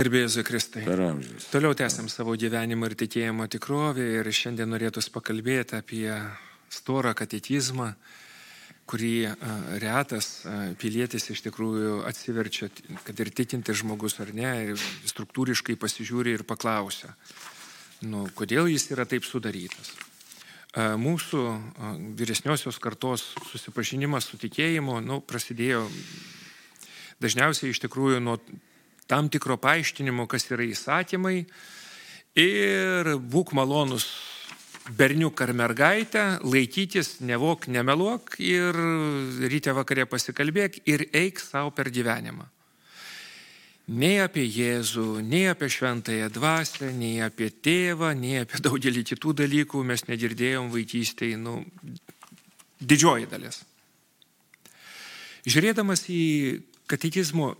Garbėjus Kristai. Per amžius. Toliau tęsiam savo gyvenimo ir tikėjimo tikrovę ir šiandien norėtųs pakalbėti apie storą katekizmą, kurį retas pilietis iš tikrųjų atsiverčia, kad ir tikinti žmogus ar ne, ir struktūriškai pasižiūri ir paklausia, nu, kodėl jis yra taip sudarytas. Mūsų vyresniosios kartos susipažinimas su tikėjimu nu, prasidėjo dažniausiai iš tikrųjų nuo tam tikro paaiškinimo, kas yra įsakymai. Ir būk malonus berniuk ar mergaitę, laikytis, nevok, nemeluok ir ryte vakarė pasikalbėk ir eik savo per gyvenimą. Nei apie Jėzų, nei apie šventąją dvasę, nei apie tėvą, nei apie daugelį kitų dalykų mes negirdėjom vaikystėje, nu, didžioji dalis. Žiūrėdamas į katekizmo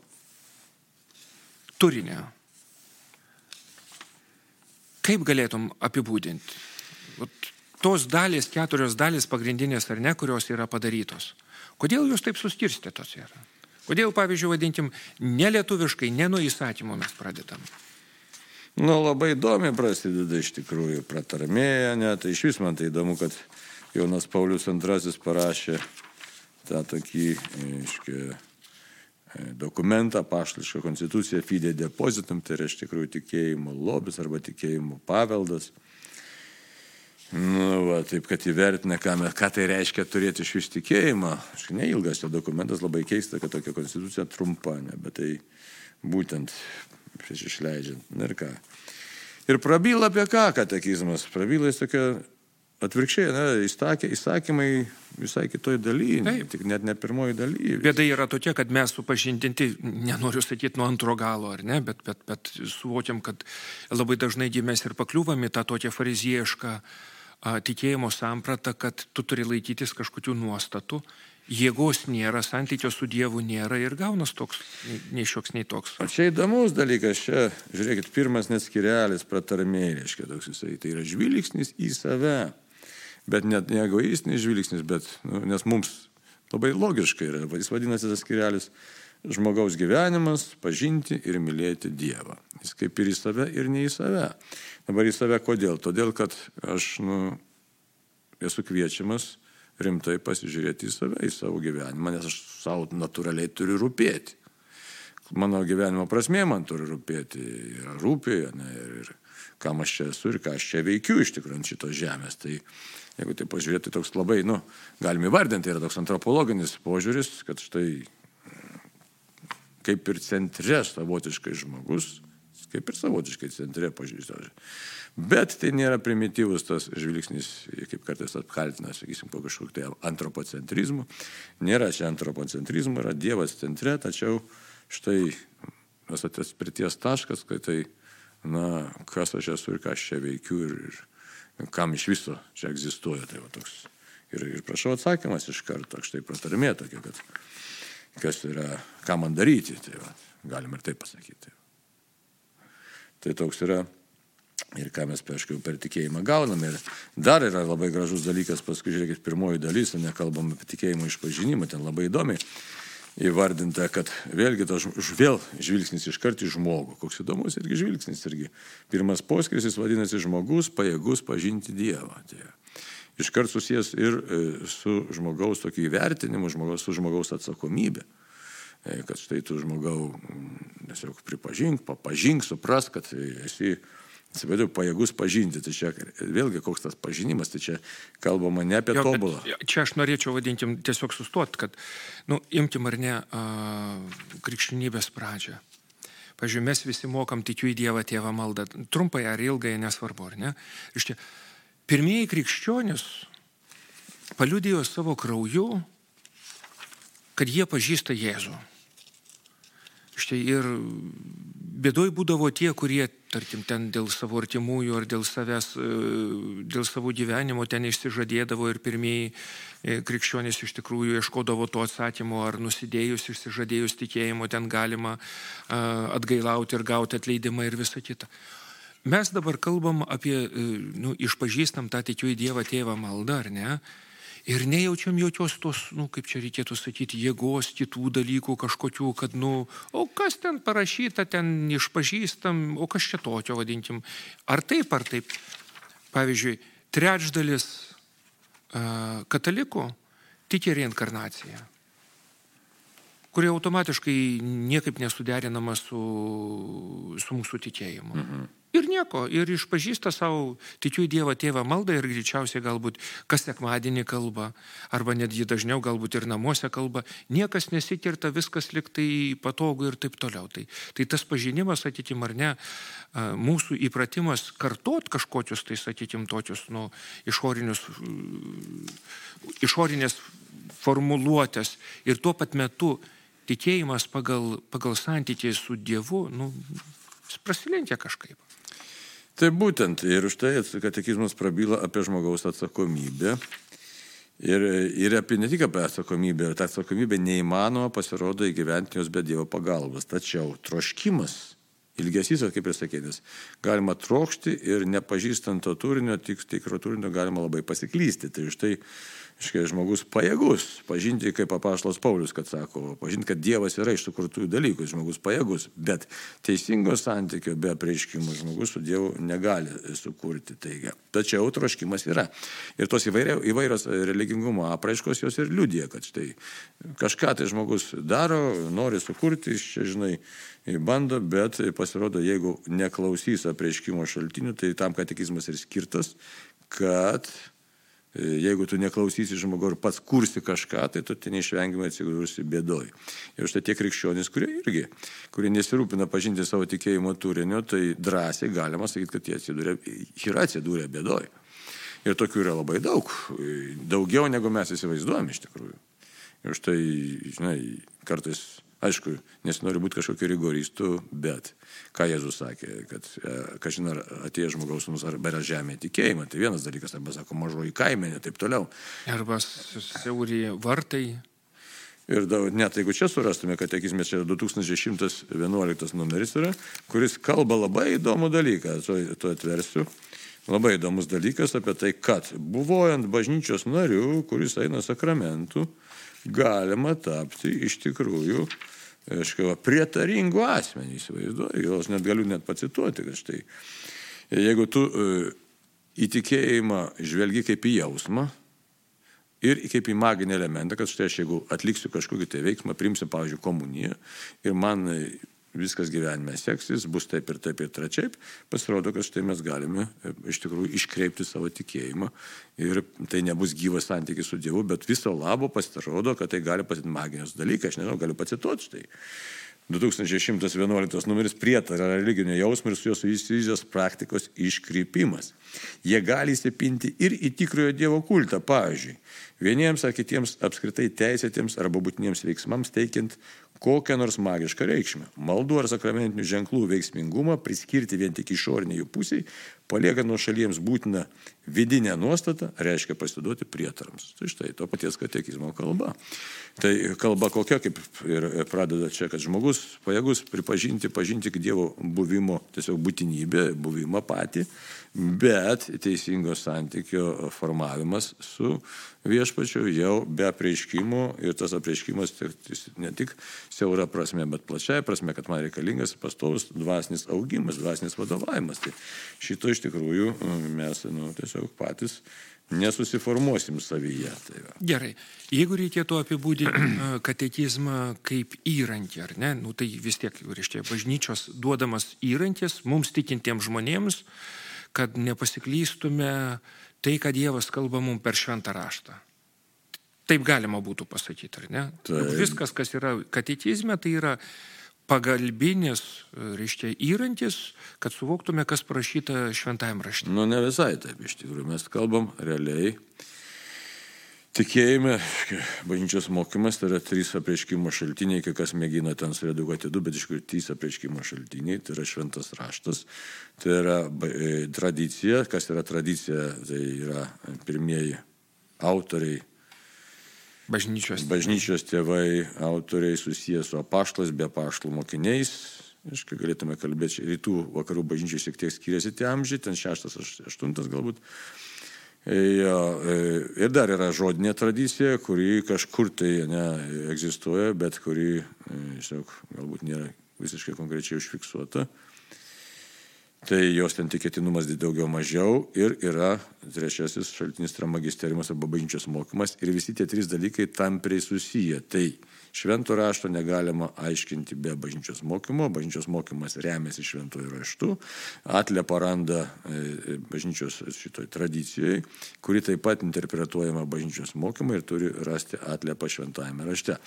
turinio. Kaip galėtum apibūdinti? Tos dalys, keturios dalys pagrindinės ar ne, kurios yra padarytos. Kodėl jūs taip suskirstytos yra? Kodėl, pavyzdžiui, vadinkim, nelietuviškai, ne nuo įstatymų mes pradedam? Nu, labai įdomi prasideda iš tikrųjų, pratarmėja, net tai iš vis man tai įdomu, kad Jonas Paulius II parašė tą tokį, aiškiai, dokumentą, paštališką konstituciją, fide depositum, tai yra iš tikrųjų tikėjimo lobis arba tikėjimo paveldas. Nu, va, taip, kad įvertina, ką, ką tai reiškia turėti iš vis tikėjimą. Aš neilgas tas dokumentas, labai keista, kad tokia konstitucija trumpa, ne, bet tai būtent prieš išleidžiant. Na ir ką. Ir prabyla apie ką katekizmas? Prabyla jis tokia Atvirkščiai, na, įsakė, įsakymai visai kitoj dalyje, tik net ne pirmoji dalyje. Bėda yra tokia, kad mes supažindinti, nenoriu sakyti nuo antro galo, ar ne, bet, bet, bet suvokiam, kad labai dažnai mes ir pakliūvam į tą tokią fariziejišką tikėjimo sampratą, kad tu turi laikytis kažkokių nuostatų, jėgos nėra, santykio su Dievu nėra ir gaunas toks, nei šioks, nei toks. O čia įdomus dalykas, čia, žiūrėkit, pirmas neskirelis pratarmė, reiškia toks jisai, tai yra žvilgsnis į save bet net ne egoistinis žvilgsnis, bet, nu, nes mums labai logiškai yra, jis vadinasi tas skirelis žmogaus gyvenimas, pažinti ir mylėti Dievą. Jis kaip ir į save, ir ne į save. Dabar į save kodėl? Todėl, kad aš nu, esu kviečiamas rimtai pasižiūrėti į save, į savo gyvenimą, nes aš savo natūraliai turiu rūpėti. Mano gyvenimo prasmė man turi rūpėti ir rūpė, ne, ir, ir kam aš čia esu ir ką aš čia veikiu iš tikrųjų ant šitos žemės. Tai jeigu tai pažiūrėti, toks labai, nu, galime įvardinti, yra toks antropologinis požiūris, kad štai kaip ir centre savotiškai žmogus, kaip ir savotiškai centre pažiūrėti. Bet tai nėra primityvus tas žvilgsnis, kaip kartais apkaltina, sakysim, po kažkokiu tai antropocentrizmu. Nėra čia antropocentrizmo, yra Dievas centre, tačiau štai tas prities taškas, kad tai, na, kas aš esu ir ką aš čia veikiu ir, ir kam iš viso čia egzistuoja. Tai va, toks. Ir, ir prašau atsakymas iš karto, štai pratarmė tokia, kad kas yra, ką man daryti, tai va, galim ir taip pasakyti. Tai toks yra ir ką mes aišku per tikėjimą gauname. Ir dar yra labai gražus dalykas, paskui žiūrėkit, pirmoji dalis, nekalbam apie tikėjimo išpažinimą, ten labai įdomiai įvardinta, kad vėlgi tas vėl žvilgsnis iškart į žmogų. Koks įdomus irgi žvilgsnis. Irgi. Pirmas poskiris jis vadinasi žmogus pajėgus pažinti Dievą. Tai iškart susijęs ir e, su žmogaus tokiu įvertinimu, žmogaus, su žmogaus atsakomybė. E, kad štai tu žmogau tiesiog pripažink, papažink, supras, kad esi Atsiprašau, pajėgus pažinti. Tai čia vėlgi koks tas pažinimas, tai čia kalbama ne apie jo, tobulą. Čia aš norėčiau vadintim tiesiog sustot, kad, nu, imtim ar ne a, krikščionybės pradžią. Pavyzdžiui, mes visi mokam tikiu į Dievą tėvą maldą. Trumpai ar ilgai, nesvarbu, ar ne. Iš čia, pirmieji krikščionis paliudijo savo krauju, kad jie pažįsta Jėzų. Štai ir bėdoj būdavo tie, kurie, tarkim, ten dėl savo artimųjų ar dėl savęs, e, dėl savo gyvenimo ten išsižadėdavo ir pirmieji e, krikščionys iš tikrųjų ieškodavo to atsakymo, ar nusidėjus, išsižadėjus tikėjimo ten galima atgailauti ir gauti atleidimą ir visą kitą. Mes dabar kalbam apie, e, nu, išpažįstam tą tikiu į Dievą tėvą maldą, ar ne? Ir nejaučiam jokios tos, nu, kaip čia reikėtų sakyti, jėgos, kitų dalykų kažkokių, kad, nu, o kas ten parašyta, ten išpažįstam, o kas čia tokio vadinkim. Ar taip, ar taip. Pavyzdžiui, trečdalis uh, katalikų tiki reinkarnaciją, kuri automatiškai niekaip nesuderinama su, su mūsų tikėjimu. Mhm. Ir nieko, ir išpažįsta savo, tikiu į Dievą tėvą maldą ir greičiausiai galbūt kas sekmadienį kalba, arba netgi dažniau galbūt ir namuose kalba, niekas nesikirta, viskas liktai patogu ir taip toliau. Tai, tai tas pažinimas, sakykim, ar ne, mūsų įpratimas kartot kažkokius, tai sakykim, tokius, nu, išorinius, išorinės formuluotės ir tuo pat metu tikėjimas pagal, pagal santykį su Dievu, nu, prasilenkia kažkaip. Tai būtent ir už tai katekizmas prabyla apie žmogaus atsakomybę. Ir, ir apie ne tik apie atsakomybę, ta atsakomybė neįmanoma pasirodo įgyventi jos be Dievo pagalbos. Tačiau troškimas, ilgesys, kaip ir sakėtis, galima trokšti ir nepažįstant to turinio, tik tikro turinio galima labai pasiklysti. Tai už tai Iškai žmogus pajėgus pažinti, kaip apaštalas Paulius, kad sako, pažinti, kad Dievas yra iš sukurtųjų dalykų, žmogus pajėgus, bet teisingo santykio be prieiškimų žmogus su Dievu negali sukurti. Teigia. Tačiau troškimas yra. Ir tos įvairios religingumo apraiškos jos ir liūdė, kad štai kažką tai žmogus daro, nori sukurti, čia žinai, bando, bet pasirodo, jeigu neklausys apreiškimo šaltinių, tai tam katekizmas ir skirtas, kad E, jeigu tu neklausysi žmogų ir pats kursi kažką, tai tu ten neišvengiamai atsidursi bėdoj. Ir štai tie krikščionys, kurie irgi, kurie nesirūpina pažinti savo tikėjimo turinio, tai drąsiai galima sakyti, kad jie atsidūrė, yra atsidūrę bėdoj. Ir tokių yra labai daug, e, daugiau negu mes įsivaizduojame iš tikrųjų. Ir štai, žinai, kartais Aišku, nesinori būti kažkokiu rigoristu, bet ką Jėzus sakė, kad, e, kažin ar atėjo žmogaus mums ar bėra žemė tikėjimą, tai vienas dalykas, arba sako mažoji kaimenė, taip toliau. Arba siauri vartai. Ir da, net jeigu čia surastume, kad tekizmė čia 2111 numeris yra, kuris kalba labai įdomų dalyką, to, to atversiu. Labai įdomus dalykas apie tai, kad buvojant bažnyčios nariu, kuris eina sakramentų, galima tapti iš tikrųjų aiškiai, prietaringų asmenį, įsivaizduoju, jos net galiu net pacituoti, kad štai, jeigu tu e, įtikėjimą žvelgi kaip į jausmą ir kaip į maginį elementą, kad štai aš jeigu atliksiu kažkokį tai veiksmą, primsiu, pavyzdžiui, komuniją ir man viskas gyvenime seksis, bus taip ir taip ir trečiaip, pasirodo, kad štai mes galime e, iš tikrųjų iškreipti savo tikėjimą ir tai nebus gyvas santykis su Dievu, bet viso labo pasirodo, kad tai gali pasitikti magijos dalykai, aš nežinau, galiu pacituoti štai. 2111 numeris prietara religinio jausmo ir su juo susijusios praktikos iškrypimas. Jie gali įsipinti ir į tikrojo Dievo kultą, pavyzdžiui, vieniems ar kitiems apskritai teisėtiems arba būtiniems veiksmams teikiant kokią nors magišką reikšmę. Maldų ar sakramentinių ženklų veiksmingumą priskirti vien tik išoriniai jų pusiai, paliekant nuo šalies būtiną vidinę nuostatą, reiškia pasiduoti prietarams. Tai štai to paties katekizmo kalba. Tai kalba kokia, kaip ir pradeda čia, kad žmogus pajėgus pripažinti, pažinti Dievo buvimo, tiesiog būtinybę, buvimą patį, bet teisingo santykio formavimas su viešpačiu jau be apreiškimo ir tas apreiškimas ne tik siaura prasme, bet plačiai prasme, kad man reikalingas pastovus dvasinis augimas, dvasinis vadovavimas. Tai šito iš tikrųjų mm, mes nu, tiesiog patys nesusiformuosim savyje. Tai va. Gerai, jeigu reikėtų apibūdinti katekizmą kaip įrankį, ar ne, nu, tai vis tiek, reiškia, bažnyčios duodamas įrankis mums tikintiems žmonėms, kad nepasiklystume tai, kad Dievas kalba mums per šventą raštą. Taip galima būtų pasakyti, ar ne? Taip. Viskas, kas yra katekizme, tai yra pagalbinis, reiškia, įrankis, kad suvoktume, kas parašyta šventajame rašte. Nu, ne visai taip, iš tikrųjų, mes kalbam realiai Tikėjime, bažnyčios mokymas tai yra trys apreiškimo šaltiniai, kai kas mėgina ten suredukuoti du, bet iš tikrųjų trys apreiškimo šaltiniai, tai yra šventas raštas, tai yra e, tradicija, kas yra tradicija, tai yra pirmieji autoriai. Bažnyčios. Bažnyčios tėvai, autoriai susijęs su apaštlas, be apaštlų mokiniais. Aišku, galėtume kalbėti, rytų vakarų bažnyčiai šiek tiek skiriasi tie amžiai, ten šeštas, aštuntas galbūt Jo, ir dar yra žodinė tradicija, kuri kažkur tai ne, egzistuoja, bet kuri, žinok, galbūt nėra visiškai konkrečiai užfiksuota. Tai jos ten tikėtinumas daugiau mažiau ir yra trečiasis šaltinis tai yra magisteriumas arba bažnyčios mokymas ir visi tie trys dalykai tampriai susiję. Tai Švento rašto negalima aiškinti be bažnyčios mokymo, bažnyčios mokymas remiasi šventojų raštų, atlepa randa e, bažnyčios šitoj tradicijai, kuri taip pat interpretuojama bažnyčios mokymai ir turi rasti atlepą šventajame rašte.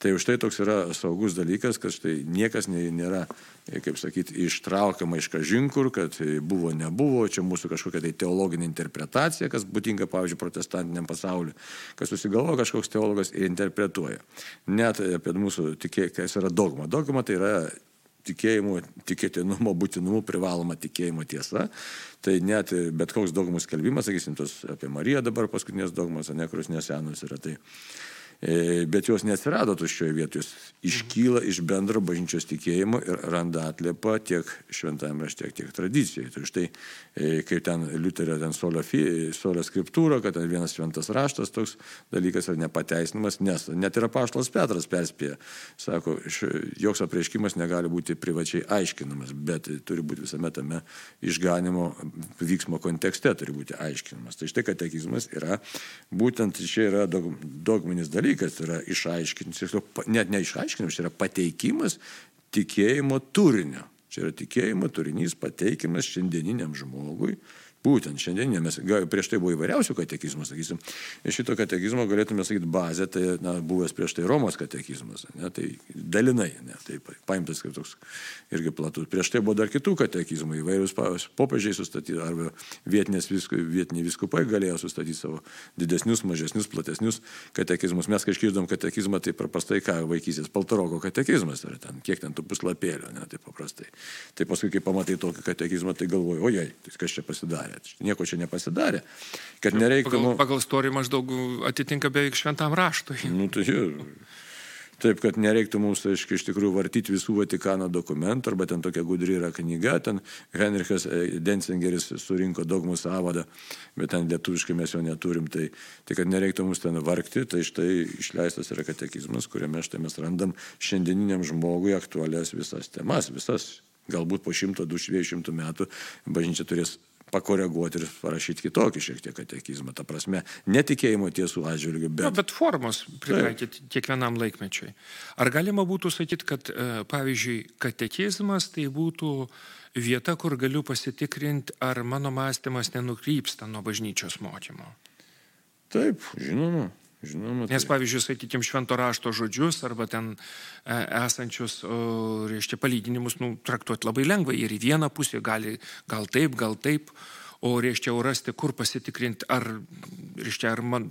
Tai už tai toks yra saugus dalykas, kad štai niekas nėra, e, kaip sakyti, ištraukiama iš kažinkur, kad buvo, nebuvo, čia mūsų kažkokia tai teologinė interpretacija, kas būtinga, pavyzdžiui, protestantiniam pasauliu, kas susigalvo kažkoks teologas ir interpretuoja. Ne net apie mūsų tikėjimą, kas yra dogma. Dogma tai yra tikėjimo, tikėtinumo, būtinumo, privaloma tikėjimo tiesa. Tai net bet koks dogmų skelbimas, sakysim, tos apie Mariją dabar paskutinės dogmas, ne kurios nesenos yra. Tai E, bet jos neatsirado tuščioje vietoje, jos iškyla iš bendro bažnyčios tikėjimo ir randa atliepą tiek šventame rašte, tiek tradicijai. Tai štai, e, kaip ten Liuterio, ten solio, solio skriptūra, kad ten vienas šventas raštas, toks dalykas yra nepateisinamas, nes net ir apaštalas Petras perspėja, sako, joks apreiškimas negali būti privačiai aiškinamas, bet turi būti visame tame išganimo vyksmo kontekste, turi būti aiškinamas. Tai štai katekizmas yra, būtent čia yra dogminis dalykas dalykas yra išaiškinti, net ne išaiškinimas, čia yra pateikimas tikėjimo turinio. Čia yra tikėjimo turinys pateikimas šiandieniniam žmogui Būtent šiandien mes, prieš tai buvo įvairiausių katekizmų, sakysim, šito katekizmo galėtume sakyti bazę, tai na, buvęs prieš tai Romos katekizmas, ne, tai dalinai, ne, tai paimtas kaip toks irgi platus. Prieš tai buvo dar kitų katekizmų, įvairius popiežiai sustatyti, arba vietinės, vietiniai viskupai galėjo sustatyti savo didesnius, mažesnius, platesnius katekizmus. Mes kažkiek žinom katekizmą, tai paprastai ką vaikysis, paltaroko katekizmas, ar ten, kiek ten tų puslapėlių, ne, tai paprastai. Tai paskui, kai pamatai tokį katekizmą, tai galvoju, ojei, tai kas čia pasidarė bet nieko čia nepasidarė. Kad nereiktų... Pagal, pagal storį maždaug atitinka beveik šventam raštui. Nu, tai, Taip, kad nereiktų mums, aiškiai, iš tikrųjų vartyti visų Vatikano dokumentų, arba ten tokia gudri yra knyga, ten Henrichas e, Densingeris surinko dogmų savadą, bet ten lietuviškai mes jo neturim, tai, tai kad nereiktų mums ten vargti, tai štai išleistas yra katekizmas, kuriame štai mes randam šiandieniniam žmogui aktualias visas temas, visas galbūt po 100, 200 metų bažnyčia turės pakoreguoti ir parašyti kitokį šiek tiek katekizmą. Ta prasme, netikėjimo tiesų atžvilgių, bet... No, bet formos pritaikyti tai. kiekvienam laikmečiui. Ar galima būtų sakyti, kad, e, pavyzdžiui, katekizmas tai būtų vieta, kur galiu pasitikrinti, ar mano mąstymas nenukrypsta nuo bažnyčios mokymo? Taip, žinoma. Žinoma, tai... Nes, pavyzdžiui, sakykime, švento rašto žodžius arba ten e, esančius, o, reiškia, palyginimus nu, traktuoti labai lengvai. Ir į vieną pusę gali gal taip, gal taip, o reiškia, jau rasti, kur pasitikrinti, ar, reiškia, ar man,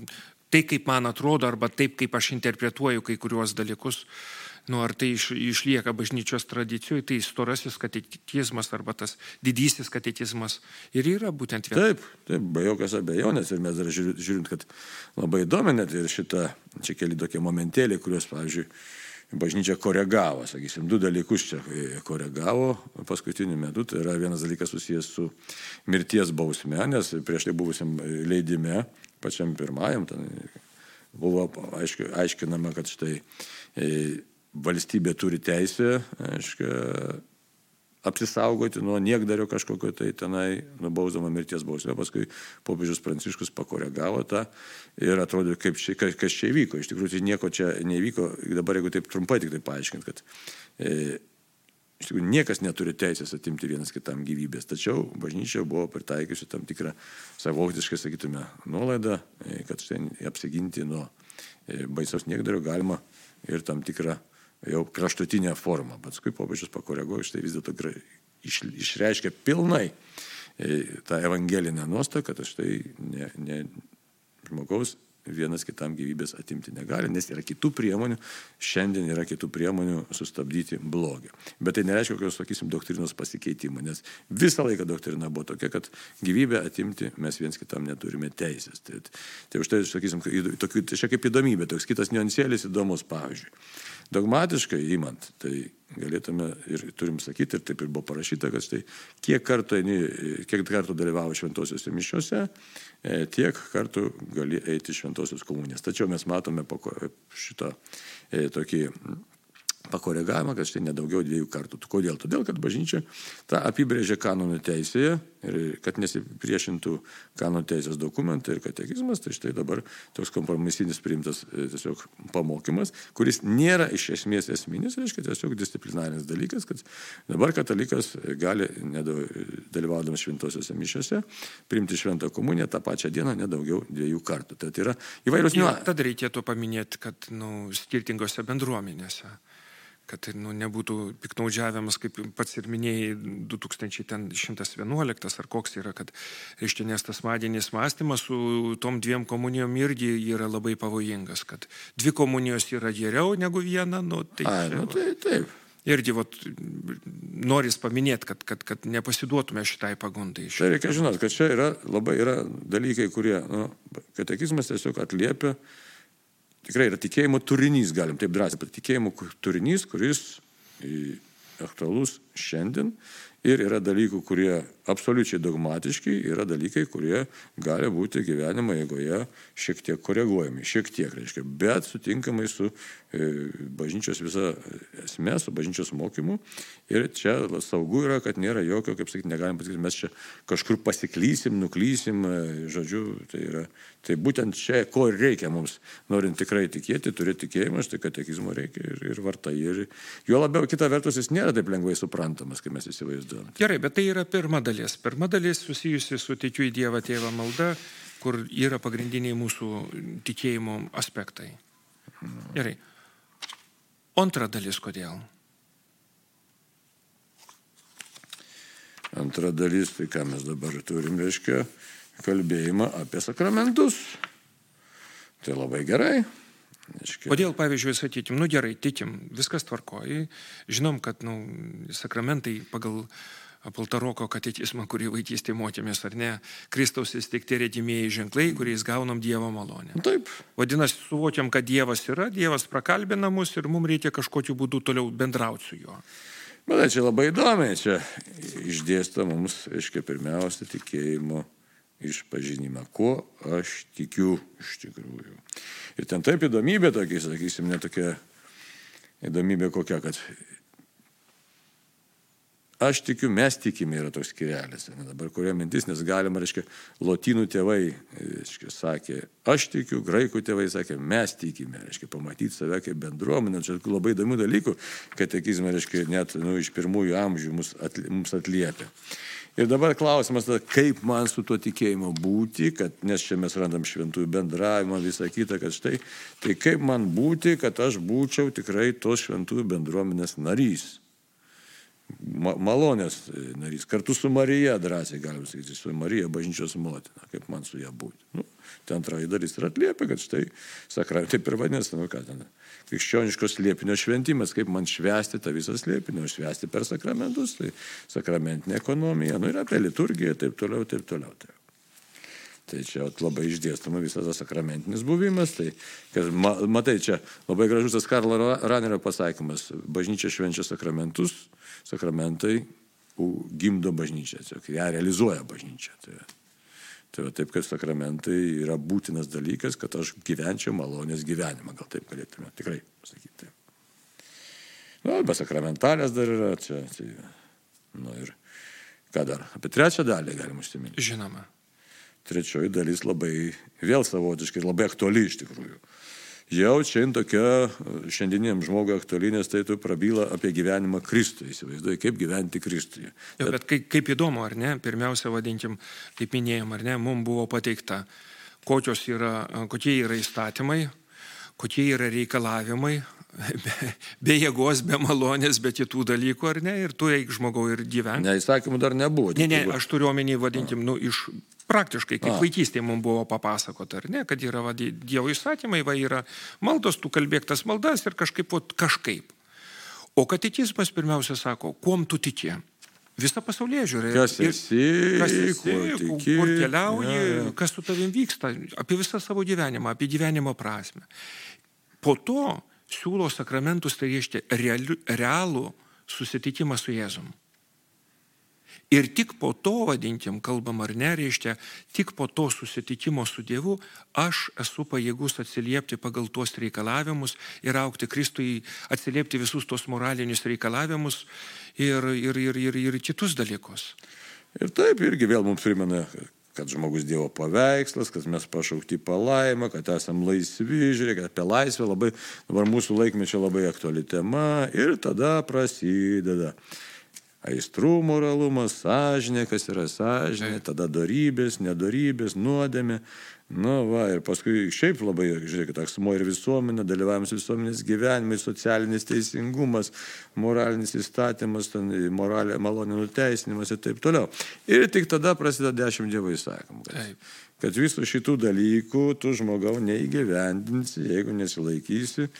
tai kaip man atrodo, arba taip, kaip aš interpretuoju kai kuriuos dalykus, nu, ar tai iš, išlieka bažnyčios tradicijų, tai storasis katekizmas arba tas didysis katekizmas ir yra būtent viena. Taip, taip, be jokios abejonės ir mes dar žiūrint, kad labai įdomi net ir šitą, čia keli tokie momentėliai, kuriuos, pavyzdžiui, bažnyčia koregavo, sakysim, du dalykus čia koregavo paskutiniu metu. Tai yra vienas dalykas susijęs su mirties bausme, nes prieš tai buvusiam leidime, pačiam pirmajam, ten buvo aiški, aiškinama, kad štai valstybė turi teisę, aiškia, apsisaugoti nuo niekdario kažkokio tai tenai nubausdama mirties bausmę. Paskui popiežius Pranciškus pakoregavo tą ir atrodo, kaip čia, kas čia įvyko. Iš tikrųjų, tai nieko čia nevyko. Dabar jeigu taip trumpai tik tai paaiškint, kad e, iš tikrųjų niekas neturi teisės atimti vienas kitam gyvybės. Tačiau bažnyčia buvo pritaikiusi tam tikrą savotiškai, sakytume, nuolaidą, e, kad štai apsiginti nuo e, baisaus niekdario galima ir tam tikrą jau kraštutinę formą. Paskui popiežius pakoreguoja, štai vis dėlto iš, išreiškia pilnai e, tą evangelinę nuostatą, kad štai ne, ne žmogaus vienas kitam gyvybės atimti negali, nes yra kitų priemonių, šiandien yra kitų priemonių sustabdyti blogį. Bet tai nereiškia kokios, sakysim, doktrinos pasikeitimo, nes visą laiką doktrina buvo tokia, kad gyvybę atimti mes viens kitam neturime teisės. Tai, tai už tai, sakysim, tokių, tai čia kaip įdomybė, toks kitas niuansėlis įdomus, pavyzdžiui. Dogmatiškai įmant, tai galėtume ir turim sakyti, ir taip ir buvo parašyta, kad štai kiek kartų, kiek kartų dalyvavo šventosiuose mišiuose, e, tiek kartų gali eiti šventosios komunės. Tačiau mes matome šitą e, tokį pakoregavimą, kad štai nedaugiau dviejų kartų. Kodėl? Todėl, kad bažnyčia tą apibrėžė kanonų teisėje ir kad nesipriešintų kanonų teisės dokumentai ir katekizmas, tai štai dabar toks kompromisinis priimtas e, tiesiog pamokymas, kuris nėra iš esmės esminis, reiškia tiesiog disciplinarinis dalykas, kad dabar katalikas gali, dalyvaudamas šventosiuose mišiuose, priimti šventą komuniją tą pačią dieną nedaugiau dviejų kartų. Tai yra įvairios niuansai. Tada reikėtų paminėti, kad nu, skirtingose bendruomenėse kad tai nu, nebūtų piknaudžiavimas, kaip pats ir minėjai, 2111 ar koks yra, kad, reiškia, nes tas madinis mąstymas su tom dviem komunijom irgi yra labai pavojingas, kad dvi komunijos yra geriau negu viena, nu, tai... A, nu, tai taip. Irgi vat, noris paminėti, kad, kad, kad nepasiduotume šitai pagundai. Tai reikia žinot, kad čia yra labai yra dalykai, kurie, nu, katekizmas tiesiog atliepia tikrai yra tikėjimo turinys, galim taip drąsiai, bet tikėjimo turinys, kuris aktualus šiandien ir yra dalykų, kurie absoliučiai dogmatiški, yra dalykai, kurie gali būti gyvenimo eigoje šiek tiek koreguojami, šiek tiek, reiškia, bet sutinkamai su e, bažnyčios visa esmė, su bažnyčios mokymu. Ir čia saugu yra, kad nėra jokio, kaip sakyti, negalim pasakyti, mes čia kažkur pasiklysim, nuklysim, e, žodžiu, tai yra. Tai būtent čia, ko reikia mums, norint tikrai tikėti, turėti tikėjimą, štai katekizmo reikia ir, ir vartai. Ir juo labiau, kita vertus, jis nėra taip lengvai suprantamas, kaip mes įsivaizduojame. Gerai, bet tai yra pirma dalis dalis. Pirma dalis susijusi su tikiu į Dievą tėvą malda, kur yra pagrindiniai mūsų tikėjimo aspektai. Gerai. Antra dalis kodėl? Antra dalis, tai ką mes dabar turim, reiškia, kalbėjimą apie sakramentus. Tai labai gerai. Reiškia. Kodėl, pavyzdžiui, sakykim, nu gerai, tikim, viskas tvarkoji, žinom, kad nu, sakramentai pagal Apaltaroko katekizmą, kurį vaikystėje mokėmės, ar ne, Kristaus įsteigti redimieji ženklai, kuriais gaunam Dievo malonę. Taip. Vadinasi, suvokiam, kad Dievas yra, Dievas prakalbina mus ir mums reikia kažkokiu būdu toliau bendrauti su juo. Bet čia labai įdomiai, čia išdėsta mums, aiškiai, pirmiausia, tikėjimo išpažinimą, kuo aš tikiu iš tikrųjų. Ir ten taip įdomybė tokia, sakysim, netokia įdomybė kokia, kad Aš tikiu, mes tikime yra toks skirelis. Ne, dabar kurio mintis, nes galima, reiškia, lotynų tėvai reiškia, sakė, aš tikiu, graikų tėvai sakė, mes tikime, reiškia, pamatyti save kaip bendruomenę. Čia labai įdomių dalykų, katekizmai, reiškia, net nu, iš pirmųjų amžių mus, atlie, mums atliepia. Ir dabar klausimas, tada, kaip man su tuo tikėjimu būti, kad, nes čia mes randam šventųjų bendravimą, visą kitą, kad štai, tai kaip man būti, kad aš būčiau tikrai tos šventųjų bendruomenės narys malonės narys, kartu su Marija, drąsiai galim sakyti, su Marija bažnyčios motina, kaip man su ją būti. Nu, ten antroji dalis ir atliepia, kad štai, sakra, taip ir vadinasi, nu ką ten, krikščioniškos liepinio šventimas, kaip man švesti tą visą slėpinio, švesti per sakramentus, tai sakramentinė ekonomija, nu ir apie liturgiją, taip toliau, taip toliau. Taip. Tai čia labai išdėstama visas tas sakramentinis buvimas. Tai, kad, matai, čia labai gražus tas Karlo Ranerio pasakymas. Bažnyčia švenčia sakramentus, sakramentai gimdo bažnyčią, tiesiog ją realizuoja bažnyčia. Tai, tai taip, kad sakramentai yra būtinas dalykas, kad aš gyvenčiau malonės gyvenimą, gal taip galėtume tikrai pasakyti. Na, nu, be sakramentalės dar yra čia. Tai, nu ir ką dar? Apie trečią dalį galim užsiminti. Žinoma trečioji dalis labai vėl savotiškai labai aktuali iš tikrųjų. Jau čia tokia šiandieniam žmogui aktuali, nes tai tu prabyla apie gyvenimą Kristui, įsivaizduoji, kaip gyventi Kristuje. Jo, bet kaip, kaip įdomu, ar ne, pirmiausia, vadinkim, kaip minėjom, ar ne, mums buvo pateikta, yra, kokie yra įstatymai, kokie yra reikalavimai, be, be jėgos, be malonės, be kitų dalykų, ar ne, ir tu eik žmogau ir gyveni. Ne, įstatymų dar nebuvo. Ne, ne, aš turiu omeny, vadinkim, nu, iš Praktiškai, kaip A. vaikystėje mums buvo papasakota, ar ne, kad yra va, Dievo įstatymai, va yra maldos, tu kalbėk tas maldas ir kažkaip, va, kažkaip. O katekizmas pirmiausia sako, kuom tu tiki? Visa pasaulyje žiūrė. Kas esi, kas esi kur, tiki, kur keliauji, ja, ja. kas su tavim vyksta, apie visą savo gyvenimą, apie gyvenimo prasme. Po to siūlo sakramentus, tai reiškia realų susitikimą su Jėzum. Ir tik po to, vadinkim, kalbam ar ne, reiškia, tik po to susitikimo su Dievu aš esu pajėgus atsiliepti pagal tuos reikalavimus ir aukti Kristui, atsiliepti visus tos moralinius reikalavimus ir, ir, ir, ir, ir kitus dalykus. Ir taip irgi vėl mums primena, kad žmogus Dievo paveikslas, kad mes pašaukti palaimą, kad esame laisvi, žiūrėkit, apie laisvę labai, dabar mūsų laikmečio labai aktuali tema ir tada prasideda aistrų moralumas, sąžinė, kas yra sąžinė, tada darybės, nedarybės, nuodėmė. Na va, ir paskui šiaip labai, žiūrėkit, asmo ir visuomenė, dalyvavimas visuomenės gyvenimai, socialinis teisingumas, moralinis įstatymas, moralė, malonė nuteisinimas ir taip toliau. Ir tik tada prasideda dešimt dievo įsakymų. Kad, kad visų šitų dalykų tu žmogau neįgyvendinsi, jeigu nesilaikysi,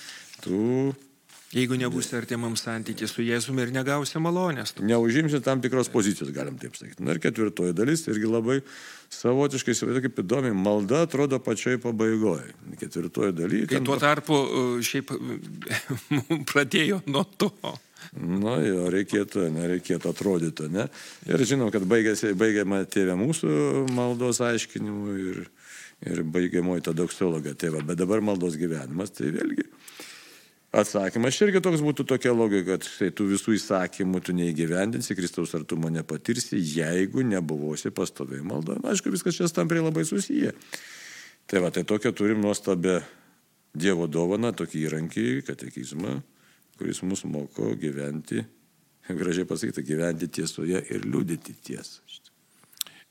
tu Jeigu nebūsi artimam santykiai su Jėzumi ir negausi malonės. Neužimsi tam tikros pozicijos, galim taip sakyti. Na ir ketvirtoji dalis irgi labai savotiškai, įsivaizduoju, kaip įdomi, malda atrodo pačioj pabaigoje. Ketvirtoji dalis. Kai tuo tarpu šiaip pradėjo nuo to. Nu jo, reikėtų, nereikėtų atrodyti, ne? Ir žinom, kad baigėsi, baigiama tėvė mūsų maldos aiškinimu ir, ir baigiamoji ta doksologa tėva, bet dabar maldos gyvenimas, tai vėlgi Atsakymas irgi toks būtų tokia logika, kad štai tų visų įsakymų tu neįgyvendinsi, Kristaus artumo nepatirsi, jeigu nebuvosi pastoviai malda. Na, aišku, viskas čia tampriai labai susiję. Tai va, tai tokia turim nuostabę Dievo dovaną, tokį įrankį, katekizmą, kuris mus moko gyventi, gražiai pasakyti, gyventi tiesoje ir liūdėti tiesą.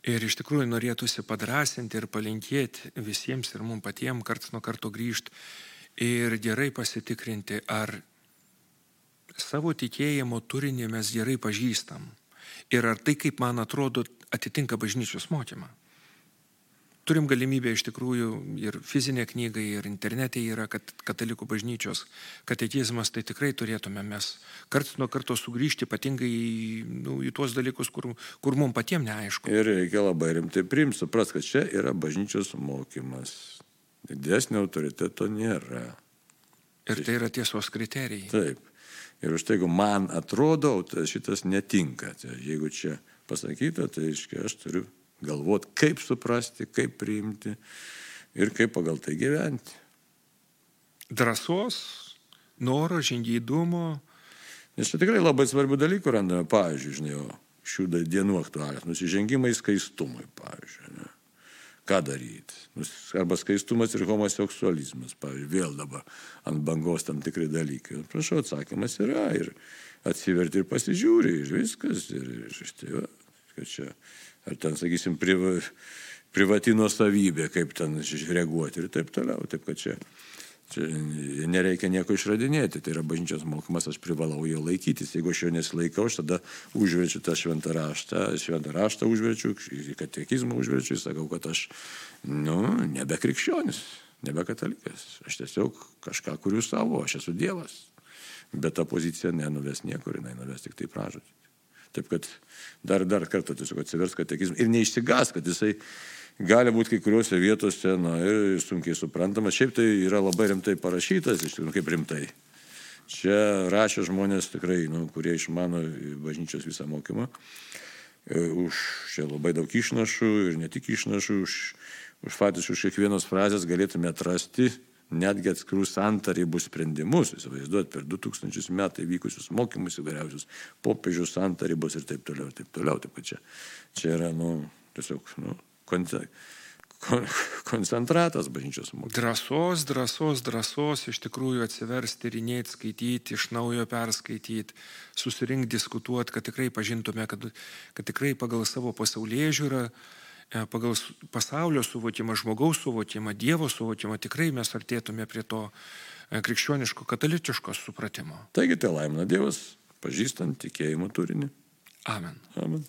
Ir iš tikrųjų norėtųsi padrasinti ir palinkėti visiems ir mums patiems karts nuo karto grįžti ir gerai pasitikrinti, ar savo tikėjimo turinį mes gerai pažįstam ir ar tai, kaip man atrodo, atitinka bažnyčios mokymą. Turim galimybę iš tikrųjų ir fizinė knyga, ir internete yra, kad katalikų bažnyčios katekizmas, tai tikrai turėtume mes karts nuo karto sugrįžti, ypatingai į, nu, į tuos dalykus, kur, kur mums patiems neaišku. Ir reikia labai rimtai priimti, supras, kad čia yra bažnyčios mokymas. Didesnio autoriteto nėra. Ir tai yra tiesos kriterijai. Taip. Ir už tai, jeigu man atrodo, tai šitas netinka. Tai jeigu čia pasakyta, tai aiškiai aš turiu galvoti, kaip suprasti, kaip priimti ir kaip pagal tai gyventi. Drąsos, noro, žingeidumo. Nes čia tikrai labai svarbių dalykų randame, pavyzdžiui, žinai, šių dienų aktualias, nusižengimai skaistumui, pavyzdžiui. Ne? Ką daryti. Arba skaistumas ir homoseksualizmas, pavyzdžiui, vėl dabar ant bangos tam tikri dalykai. Prašau, atsakymas yra ir atsiverti ir pasižiūri ir viskas. Ir, ir, ir tai, va, kad čia, ar ten, sakysim, priva, privati nuosavybė, kaip ten reaguoti ir taip toliau. Taip, kad čia Čia nereikia nieko išradinėti, tai yra bažnyčios mokymas, aš privalau jo laikytis. Jeigu aš jo nesilaikau, aš tada užverčiu tą šventą raštą, šventą raštą užverčiu, katekizmą užverčiu sakau, kad aš, nu, nebe krikščionis, nebe katalikas. Aš tiesiog kažką kuriu savo, aš esu Dievas. Bet ta pozicija nenuves niekur, jinai nuves tik tai pražodį. Taip kad dar, dar kartą tiesiog atsivers katekizmą ir neišsigas, kad jisai gali būti kai kuriuose vietose, na ir sunkiai suprantamas. Šiaip tai yra labai rimtai parašytas, iš tikrųjų kaip rimtai. Čia rašė žmonės tikrai, nu, kurie išmano bažnyčios visą mokymą. E, už čia labai daug išnašų ir ne tik išnašų, už, už faktiškai už kiekvienos frazės galėtume atrasti netgi atskirų santarybų sprendimus, įsivaizduot, per 2000 metų įvykusius mokymus įvairiausius, popiežių santarybos ir taip toliau, ir taip toliau. Taip, čia, čia yra, nu, tiesiog, nu, koncentratas bažnyčios mokymas. Drąsos, drąsos, drąsos iš tikrųjų atsiversti, tyrinėti, skaityti, iš naujo perskaityti, susirinkti, diskutuoti, kad tikrai pažintume, kad, kad tikrai pagal savo pasaulyje žiūrą, e, pagal pasaulio suvokimą, žmogaus suvokimą, Dievo suvokimą, tikrai mes artėtume prie to e, krikščioniško, katalikiško supratimo. Taigi tai laimina Dievas, pažįstant tikėjimo turinį. Amen. Amen.